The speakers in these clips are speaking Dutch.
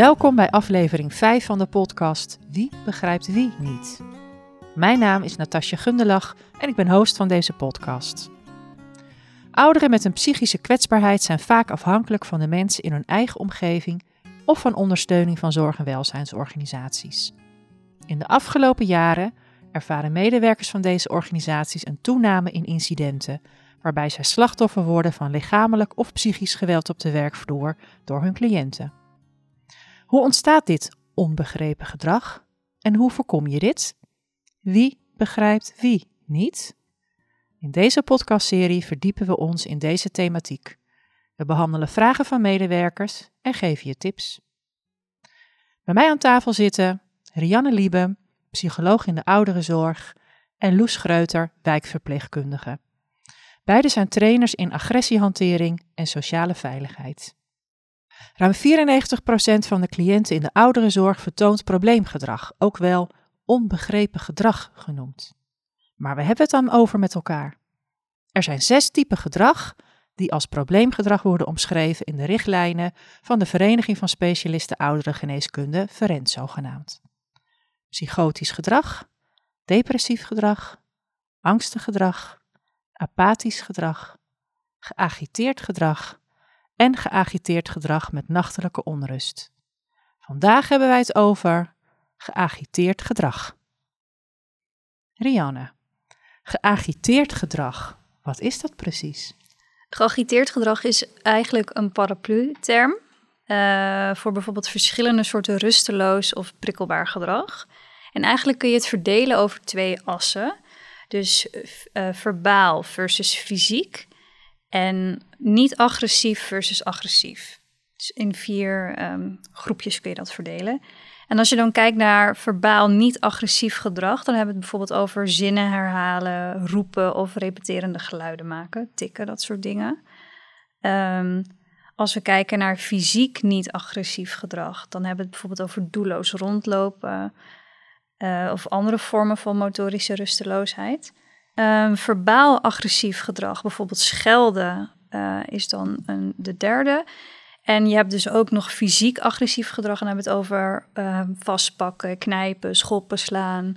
Welkom bij aflevering 5 van de podcast Wie begrijpt wie niet? Mijn naam is Natasja Gundelach en ik ben host van deze podcast. Ouderen met een psychische kwetsbaarheid zijn vaak afhankelijk van de mensen in hun eigen omgeving of van ondersteuning van zorg- en welzijnsorganisaties. In de afgelopen jaren ervaren medewerkers van deze organisaties een toename in incidenten, waarbij zij slachtoffer worden van lichamelijk of psychisch geweld op de werkvloer door hun cliënten. Hoe ontstaat dit onbegrepen gedrag en hoe voorkom je dit? Wie begrijpt wie niet? In deze podcastserie verdiepen we ons in deze thematiek. We behandelen vragen van medewerkers en geven je tips. Bij mij aan tafel zitten Rianne Liebe, psycholoog in de ouderenzorg, en Loes Greuter, wijkverpleegkundige. Beide zijn trainers in agressiehantering en sociale veiligheid. Ruim 94% van de cliënten in de ouderenzorg vertoont probleemgedrag, ook wel onbegrepen gedrag genoemd. Maar we hebben het dan over met elkaar. Er zijn zes typen gedrag die als probleemgedrag worden omschreven in de richtlijnen van de Vereniging van Specialisten Ouderengeneeskunde, Verent zogenaamd. Psychotisch gedrag, depressief gedrag, angstig gedrag, apathisch gedrag, geagiteerd gedrag en geagiteerd gedrag met nachtelijke onrust. Vandaag hebben wij het over geagiteerd gedrag. Rianne, geagiteerd gedrag, wat is dat precies? Geagiteerd gedrag is eigenlijk een paraplu-term uh, voor bijvoorbeeld verschillende soorten rusteloos of prikkelbaar gedrag. En eigenlijk kun je het verdelen over twee assen. Dus uh, verbaal versus fysiek en niet agressief versus agressief. Dus in vier um, groepjes kun je dat verdelen. En als je dan kijkt naar verbaal niet-agressief gedrag, dan hebben we het bijvoorbeeld over zinnen herhalen, roepen of repeterende geluiden maken, tikken, dat soort dingen. Um, als we kijken naar fysiek niet-agressief gedrag, dan hebben we het bijvoorbeeld over doelloos rondlopen uh, of andere vormen van motorische rusteloosheid. Um, verbaal agressief gedrag, bijvoorbeeld schelden, uh, is dan een, de derde. En je hebt dus ook nog fysiek agressief gedrag. En dan hebben we het over uh, vastpakken, knijpen, schoppen, slaan,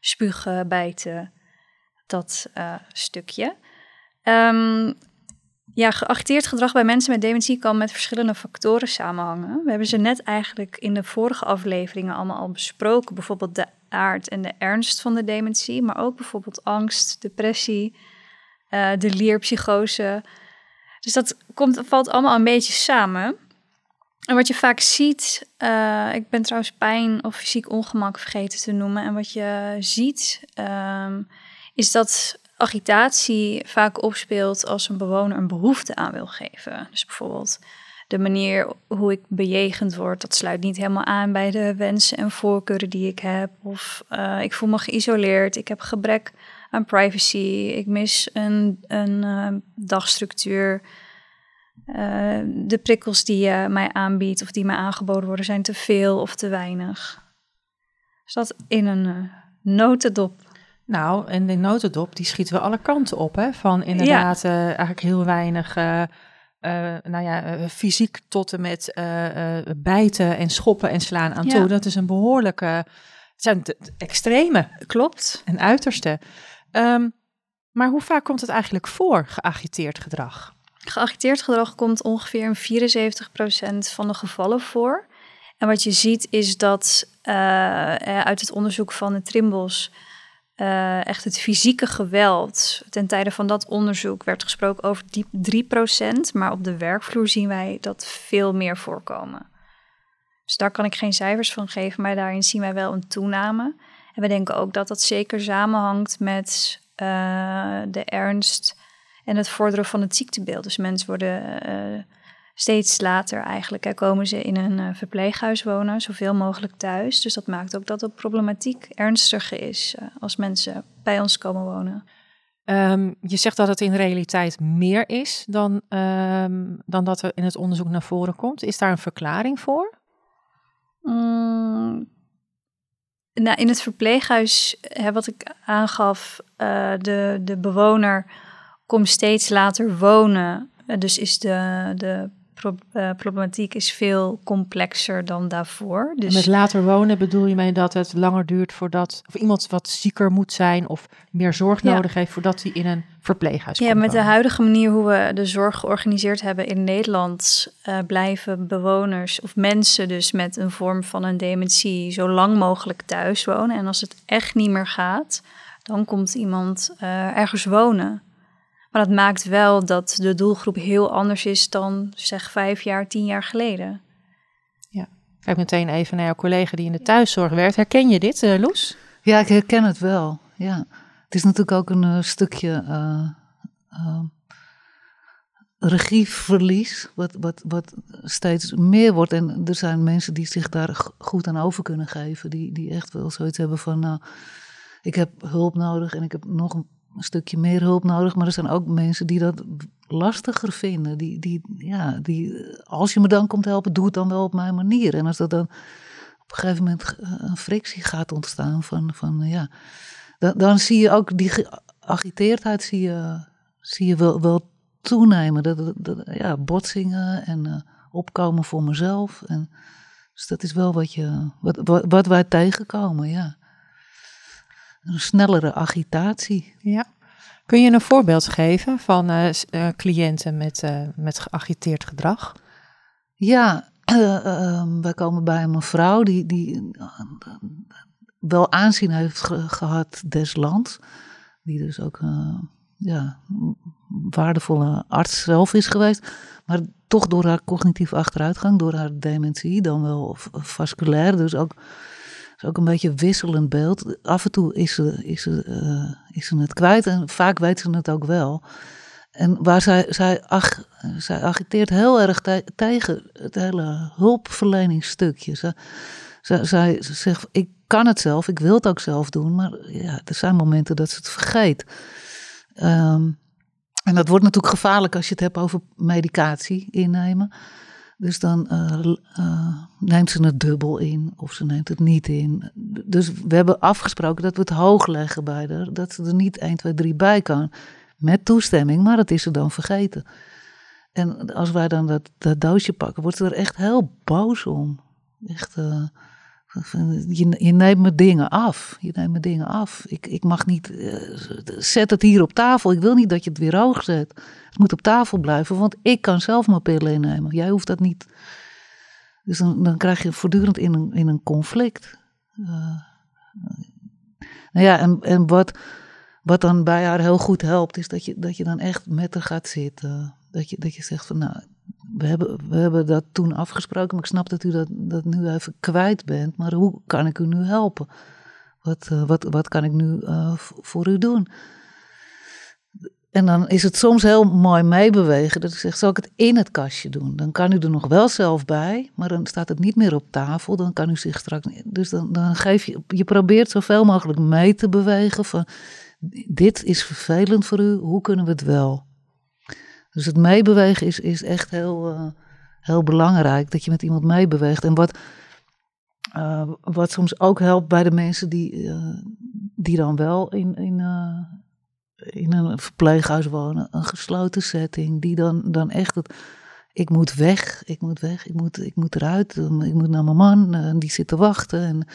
spugen, bijten. Dat uh, stukje. Um, ja, geacteerd gedrag bij mensen met dementie kan met verschillende factoren samenhangen. We hebben ze net eigenlijk in de vorige afleveringen allemaal al besproken. Bijvoorbeeld de aard en de ernst van de dementie, maar ook bijvoorbeeld angst, depressie, uh, de leerpsychose. Dus dat komt, valt allemaal een beetje samen. En wat je vaak ziet, uh, ik ben trouwens pijn of fysiek ongemak vergeten te noemen. En wat je ziet, um, is dat agitatie vaak opspeelt als een bewoner een behoefte aan wil geven. Dus bijvoorbeeld de manier hoe ik bejegend word, dat sluit niet helemaal aan bij de wensen en voorkeuren die ik heb. Of uh, ik voel me geïsoleerd, ik heb gebrek aan privacy, ik mis een, een uh, dagstructuur. Uh, de prikkels die je mij aanbiedt of die mij aangeboden worden zijn te veel of te weinig. Dus dat in een notendop. Nou, en de notendop, die schieten we alle kanten op, hè? Van inderdaad ja. eigenlijk heel weinig... Uh, nou ja, fysiek tot en met bijten en schoppen en slaan aan toe. Ja. Dat is een behoorlijke, het zijn extreme. Klopt. En uiterste. Um, maar hoe vaak komt het eigenlijk voor, geagiteerd gedrag? Geagiteerd gedrag komt ongeveer in 74% van de gevallen voor. En wat je ziet is dat uh, uit het onderzoek van de Trimbos uh, echt het fysieke geweld. Ten tijde van dat onderzoek werd gesproken over die 3%, maar op de werkvloer zien wij dat veel meer voorkomen. Dus daar kan ik geen cijfers van geven, maar daarin zien wij wel een toename. En we denken ook dat dat zeker samenhangt met uh, de ernst en het vorderen van het ziektebeeld. Dus mensen worden uh, steeds later eigenlijk hè, komen ze in een uh, verpleeghuis wonen, zoveel mogelijk thuis. Dus dat maakt ook dat de problematiek ernstiger is uh, als mensen bij ons komen wonen. Um, je zegt dat het in realiteit meer is dan, um, dan dat er in het onderzoek naar voren komt. Is daar een verklaring voor? Mm, nou, in het verpleeghuis, hè, wat ik aangaf, uh, de, de bewoner komt steeds later wonen. Dus is de, de problematiek is veel complexer dan daarvoor. Dus... met later wonen bedoel je mee dat het langer duurt voordat of iemand wat zieker moet zijn of meer zorg nodig heeft voordat hij in een verpleeghuis komt? Ja, met de huidige manier hoe we de zorg georganiseerd hebben in Nederland uh, blijven bewoners of mensen dus met een vorm van een dementie zo lang mogelijk thuis wonen. En als het echt niet meer gaat, dan komt iemand uh, ergens wonen. Maar dat maakt wel dat de doelgroep heel anders is dan zeg vijf jaar, tien jaar geleden. Ja, kijk meteen even naar jouw collega die in de thuiszorg werkt. Herken je dit, uh, Loes? Ja, ik herken het wel. Ja. Het is natuurlijk ook een uh, stukje uh, regieverlies, wat, wat, wat steeds meer wordt. En er zijn mensen die zich daar goed aan over kunnen geven, die, die echt wel zoiets hebben van, nou, ik heb hulp nodig en ik heb nog een een stukje meer hulp nodig. Maar er zijn ook mensen die dat lastiger vinden. Die, die, ja, die, als je me dan komt helpen, doe het dan wel op mijn manier. En als dat dan op een gegeven moment een frictie gaat ontstaan van, van ja, dan, dan zie je ook die geagiteerdheid zie je, zie je wel, wel toenemen. Dat, ja, botsingen en uh, opkomen voor mezelf. En, dus dat is wel wat, je, wat, wat, wat wij tegenkomen, ja een snellere agitatie. Ja. Kun je een voorbeeld geven van uh, cliënten met, uh, met geagiteerd gedrag? Ja, ehm, wij komen bij een mevrouw die, die wel aanzien heeft gehad des lands. Die dus ook ja, waardevolle arts zelf is geweest. Maar toch door haar cognitieve achteruitgang, door haar dementie, dan wel vasculair. Dus ook is ook een beetje een wisselend beeld. Af en toe is ze, is, ze, uh, is ze het kwijt en vaak weet ze het ook wel. En waar zij, zij, ach, zij agiteert heel erg tegen het hele hulpverleningsstukje. Ze, ze, zij zegt, ik kan het zelf, ik wil het ook zelf doen, maar ja, er zijn momenten dat ze het vergeet. Um, en dat wordt natuurlijk gevaarlijk als je het hebt over medicatie innemen. Dus dan uh, neemt ze het dubbel in of ze neemt het niet in. Dus we hebben afgesproken dat we het hoog leggen bij haar. Dat ze er niet 1, 2, 3 bij kan. Met toestemming, maar dat is ze dan vergeten. En als wij dan dat, dat doosje pakken, wordt ze er echt heel boos om. Echt, uh, je, je, neemt me dingen af. Je neemt me dingen af. Ik, ik mag niet. Uh, zet het hier op tafel. Ik wil niet dat je het weer hoog zet. Het moet op tafel blijven, want ik kan zelf mijn pillen innemen. Jij hoeft dat niet. Dus dan, dan krijg je voortdurend in een, in een conflict. Uh, nou ja, en, en wat, wat dan bij haar heel goed helpt, is dat je, dat je dan echt met haar gaat zitten. Dat je, dat je zegt van nou we hebben, we hebben dat toen afgesproken, maar ik snap dat u dat, dat nu even kwijt bent. Maar hoe kan ik u nu helpen? Wat, uh, wat, wat kan ik nu uh, voor u doen? En dan is het soms heel mooi meebewegen. Dat ik zeg, zal ik het in het kastje doen? Dan kan u er nog wel zelf bij, maar dan staat het niet meer op tafel. Dan kan u zich straks. Dus dan, dan geef je. Je probeert zoveel mogelijk mee te bewegen. Van dit is vervelend voor u, hoe kunnen we het wel? Dus het meebewegen is, is echt heel, uh, heel belangrijk. Dat je met iemand meebeweegt. En wat, uh, wat soms ook helpt bij de mensen die, uh, die dan wel in, in, in een verpleeghuis wonen. Een gesloten setting. Die dan, dan echt het. Ik moet weg, ik moet weg, ik moet, ik moet eruit. Ik moet naar mijn man, die zit te wachten. En,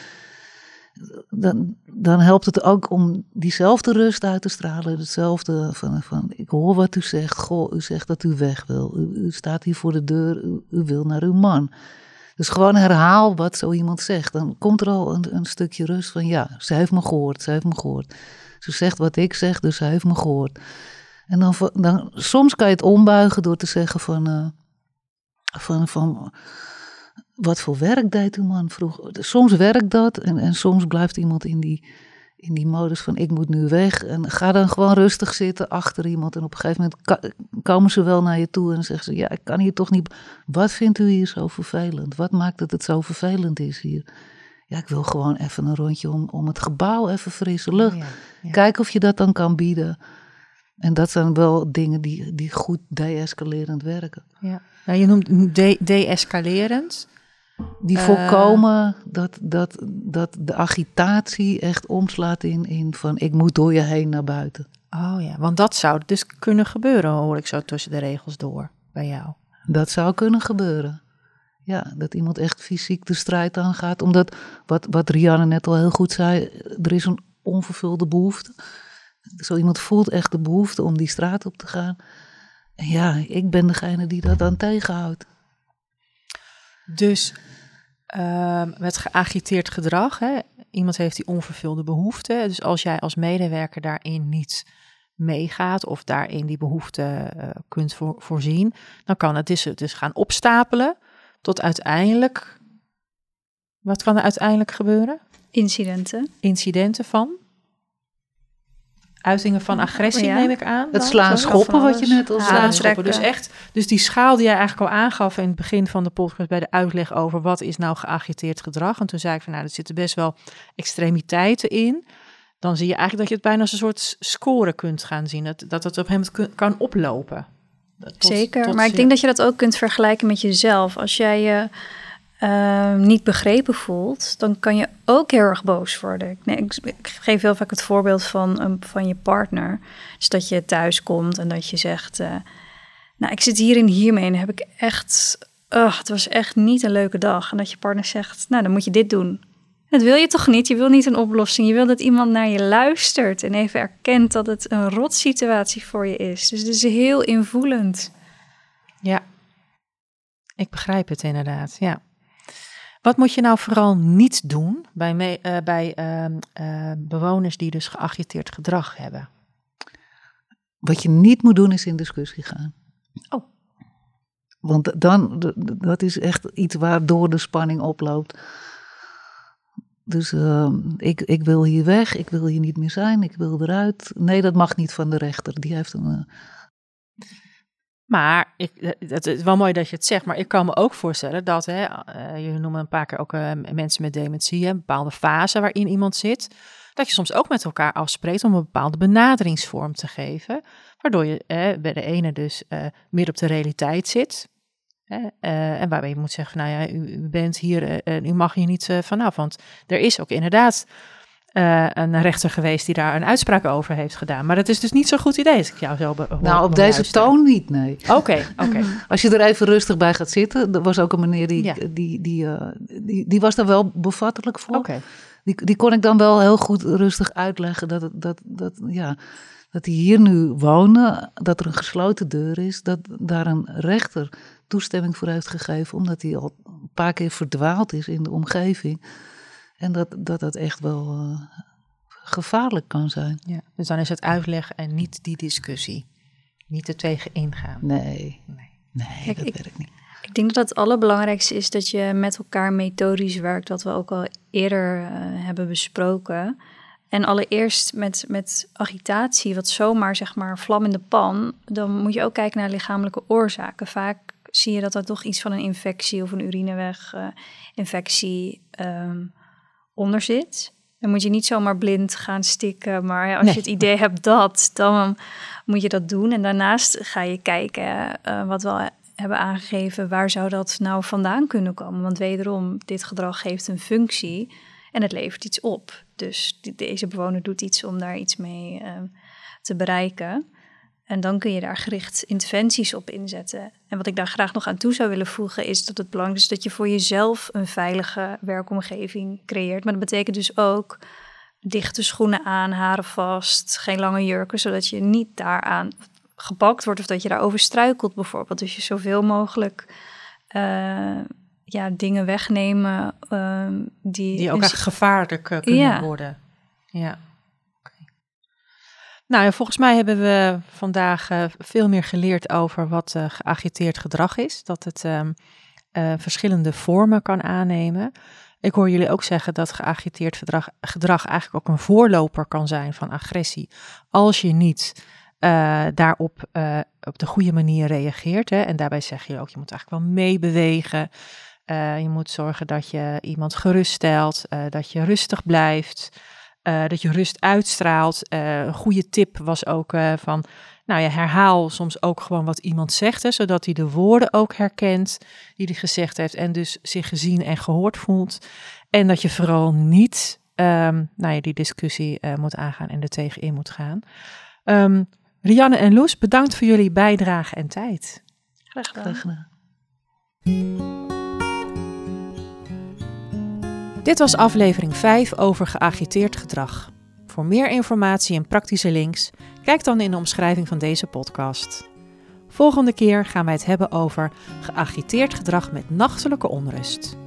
dan, dan helpt het ook om diezelfde rust uit te stralen. Hetzelfde van, van ik hoor wat u zegt. Goh, u zegt dat u weg wil. U, staat hier voor de deur, u, wil naar uw man. Dus gewoon herhaal wat zo iemand zegt. Dan komt er al een, een stukje rust van ja, ze heeft me gehoord, ze heeft me gehoord. Ze zegt wat ik zeg, dus ze heeft me gehoord. En dan, dan soms kan je het ombuigen door te zeggen van, uh, van, van wat voor werk deed uw man vroeg? Soms werkt dat en, en soms blijft iemand in die, in die modus van ik moet nu weg. En ga dan gewoon rustig zitten achter iemand. En op een gegeven moment komen ze wel naar je toe en zeggen ze: Ja, ik kan hier toch niet. Wat vindt u hier zo vervelend? Wat maakt dat het zo vervelend is hier? Ja, ik wil gewoon even een rondje om, om het gebouw, even frisse lucht. Ja, Kijk of je dat dan kan bieden. En dat zijn wel dingen die, die goed de-escalerend werken. Ja. Nou, je noemt de-escalerend. Die uh, voorkomen dat, dat, dat de agitatie echt omslaat in, in van ik moet door je heen naar buiten. Oh ja, want dat zou dus kunnen gebeuren, hoor ik zo tussen de regels door bij jou. Dat zou kunnen gebeuren. Ja, dat iemand echt fysiek de strijd aangaat. Omdat, wat, wat Rianne net al heel goed zei, er is een onvervulde behoefte. Zo iemand voelt echt de behoefte om die straat op te gaan. En ja, ik ben degene die dat dan tegenhoudt. Dus ehm, met geagiteerd gedrag, hè, iemand heeft die onvervulde behoefte. Dus als jij als medewerker daarin niet meegaat of daarin die behoefte eh, kunt voorzien, dan kan het dus, dus gaan opstapelen tot uiteindelijk. Wat kan er uiteindelijk gebeuren? Incidenten. Incidenten van? Uitingen van agressie, neem ik aan. Het slaan schoppen, wat je net al zei. Slaan schoppen. Dus echt, dus die schaal die jij eigenlijk al aangaf in het begin van de podcast bij de uitleg over wat is nou geagiteerd gedrag. En toen zei ik van nou, er zitten best wel extremiteiten in. Dan zie je eigenlijk dat je het bijna als een soort score kunt gaan zien. Dat, dat het op hem kan oplopen. Zeker, maar ik denk dat je dat ook kunt vergelijken met jezelf. Als jij je uh, niet begrepen voelt, dan kan je ook heel erg boos worden. Nee, ik, ik, geef heel vaak het voorbeeld van, van je partner. Dus dat je thuis komt en dat je zegt... Uh, nou, ik zit hier en hiermee en heb ik echt... Uh, het was echt niet een leuke dag. En dat je partner zegt, nou, dan moet je dit doen. Dat wil je toch niet? Je wil niet een oplossing. Je wil dat iemand naar je luistert en even erkent dat het een rot situatie voor je is. Dus het is heel invoelend. Ja, ik begrijp het inderdaad. Ja. Wat moet je nou vooral niet doen bij, uh, bij uh, uh, bewoners die dus geagiteerd gedrag hebben? Wat je niet moet doen is in discussie gaan. Oh. Want dan, dat is echt iets waardoor de spanning oploopt. Dus uh, ik, ik wil hier weg, ik wil hier niet meer zijn, ik wil eruit. Nee, dat mag niet van de rechter. Die heeft een. Uh... Maar ik, eh, het is wel mooi dat je het zegt, maar ik kan me ook voorstellen dat, hè, uh, je noemt een paar keer ook mensen met dementie, een bepaalde fase waarin iemand zit, dat je soms ook met elkaar afspreekt om een bepaalde benaderingsvorm te geven, waardoor je bij de ene dus meer op de realiteit zit, en waarbij je moet zeggen, nou ja, u, u bent hier en u mag hier niet vanaf. Want er is ook inderdaad eh, een rechter geweest die daar een uitspraak over heeft gedaan. Maar dat is dus niet zo'n goed idee als ik jou zo Nou, op deze toon niet, nee. Oké, oké. Als je er even rustig bij gaat zitten. Er was ook een meneer die, ja. die, die, die, die, was daar wel bevattelijk voor. Oké. Die, die kon ik dan wel heel goed rustig uitleggen dat, dat, dat, ja, dat die hier nu wonen, dat er een gesloten deur is, dat daar een rechter toestemming voor heeft gegeven, omdat hij al een paar keer verdwaald is in de omgeving. En dat dat, dat echt wel uh, gevaarlijk kan zijn. Ja, dus dan is het uitleg en niet die discussie. Niet er tegen ingaan. Nee, nee, nee Kijk, dat ik, werkt niet. Ik denk dat het allerbelangrijkste is dat je met elkaar methodisch werkt, wat we ook al eerder uh, hebben besproken. En allereerst met, met agitatie, wat zomaar zeg maar vlam in de pan, dan moet je ook kijken naar lichamelijke oorzaken. Vaak zie je dat er toch iets van een infectie of een urineweginfectie um, ehm, onder zit. Dan moet je niet zomaar blind gaan stikken, maar als je het idee hebt dat, dan moet je dat doen. En daarnaast ga je kijken, uh, wat we hebben aangegeven, waar zou dat nou vandaan kunnen komen? Want wederom, dit gedrag geeft een functie en het levert iets op. Dus deze bewoner doet iets om daar iets mee uh, te bereiken. En dan kun je daar gericht interventies op inzetten. En wat ik daar graag nog aan toe zou willen voegen, is dat het belangrijk is dat je voor jezelf een veilige werkomgeving creëert. Maar dat betekent dus ook dichte schoenen aan, haren vast, geen lange jurken, zodat je niet daaraan gepakt wordt of dat je daarover struikelt bijvoorbeeld. Dus je zoveel mogelijk uh, ja, dingen wegnemen uh, die... Die ook echt gevaarlijk uh, kunnen ja. worden. Ja. Nou, volgens mij hebben we vandaag uh, veel meer geleerd over wat uh, geagiteerd gedrag is. Dat het um, uh, verschillende vormen kan aannemen. Ik hoor jullie ook zeggen dat geagiteerd gedrag, gedrag eigenlijk ook een voorloper kan zijn van agressie. Als je niet daarop op de goede manier reageert. Hè. En daarbij zeg je ook, je moet eigenlijk wel meebewegen. je moet zorgen dat je iemand geruststelt, dat je rustig blijft. Uh, dat je rust uitstraalt. Uh, een goede tip was ook uh, van, nou ja, herhaal soms ook gewoon wat iemand zegt, hè, zodat hij de woorden ook herkent die hij gezegd heeft en dus zich gezien en gehoord voelt. En dat je vooral niet, um, nou ja, die discussie moet aangaan en er tegenin moet gaan. Um, Rianne en Loes, bedankt voor jullie bijdrage en tijd. Graag gedaan. Graag gedaan. Dit was aflevering 5 over geagiteerd gedrag. Voor meer informatie en praktische links, kijk dan in de omschrijving van deze podcast. Volgende keer gaan wij het hebben over geagiteerd gedrag met nachtelijke onrust.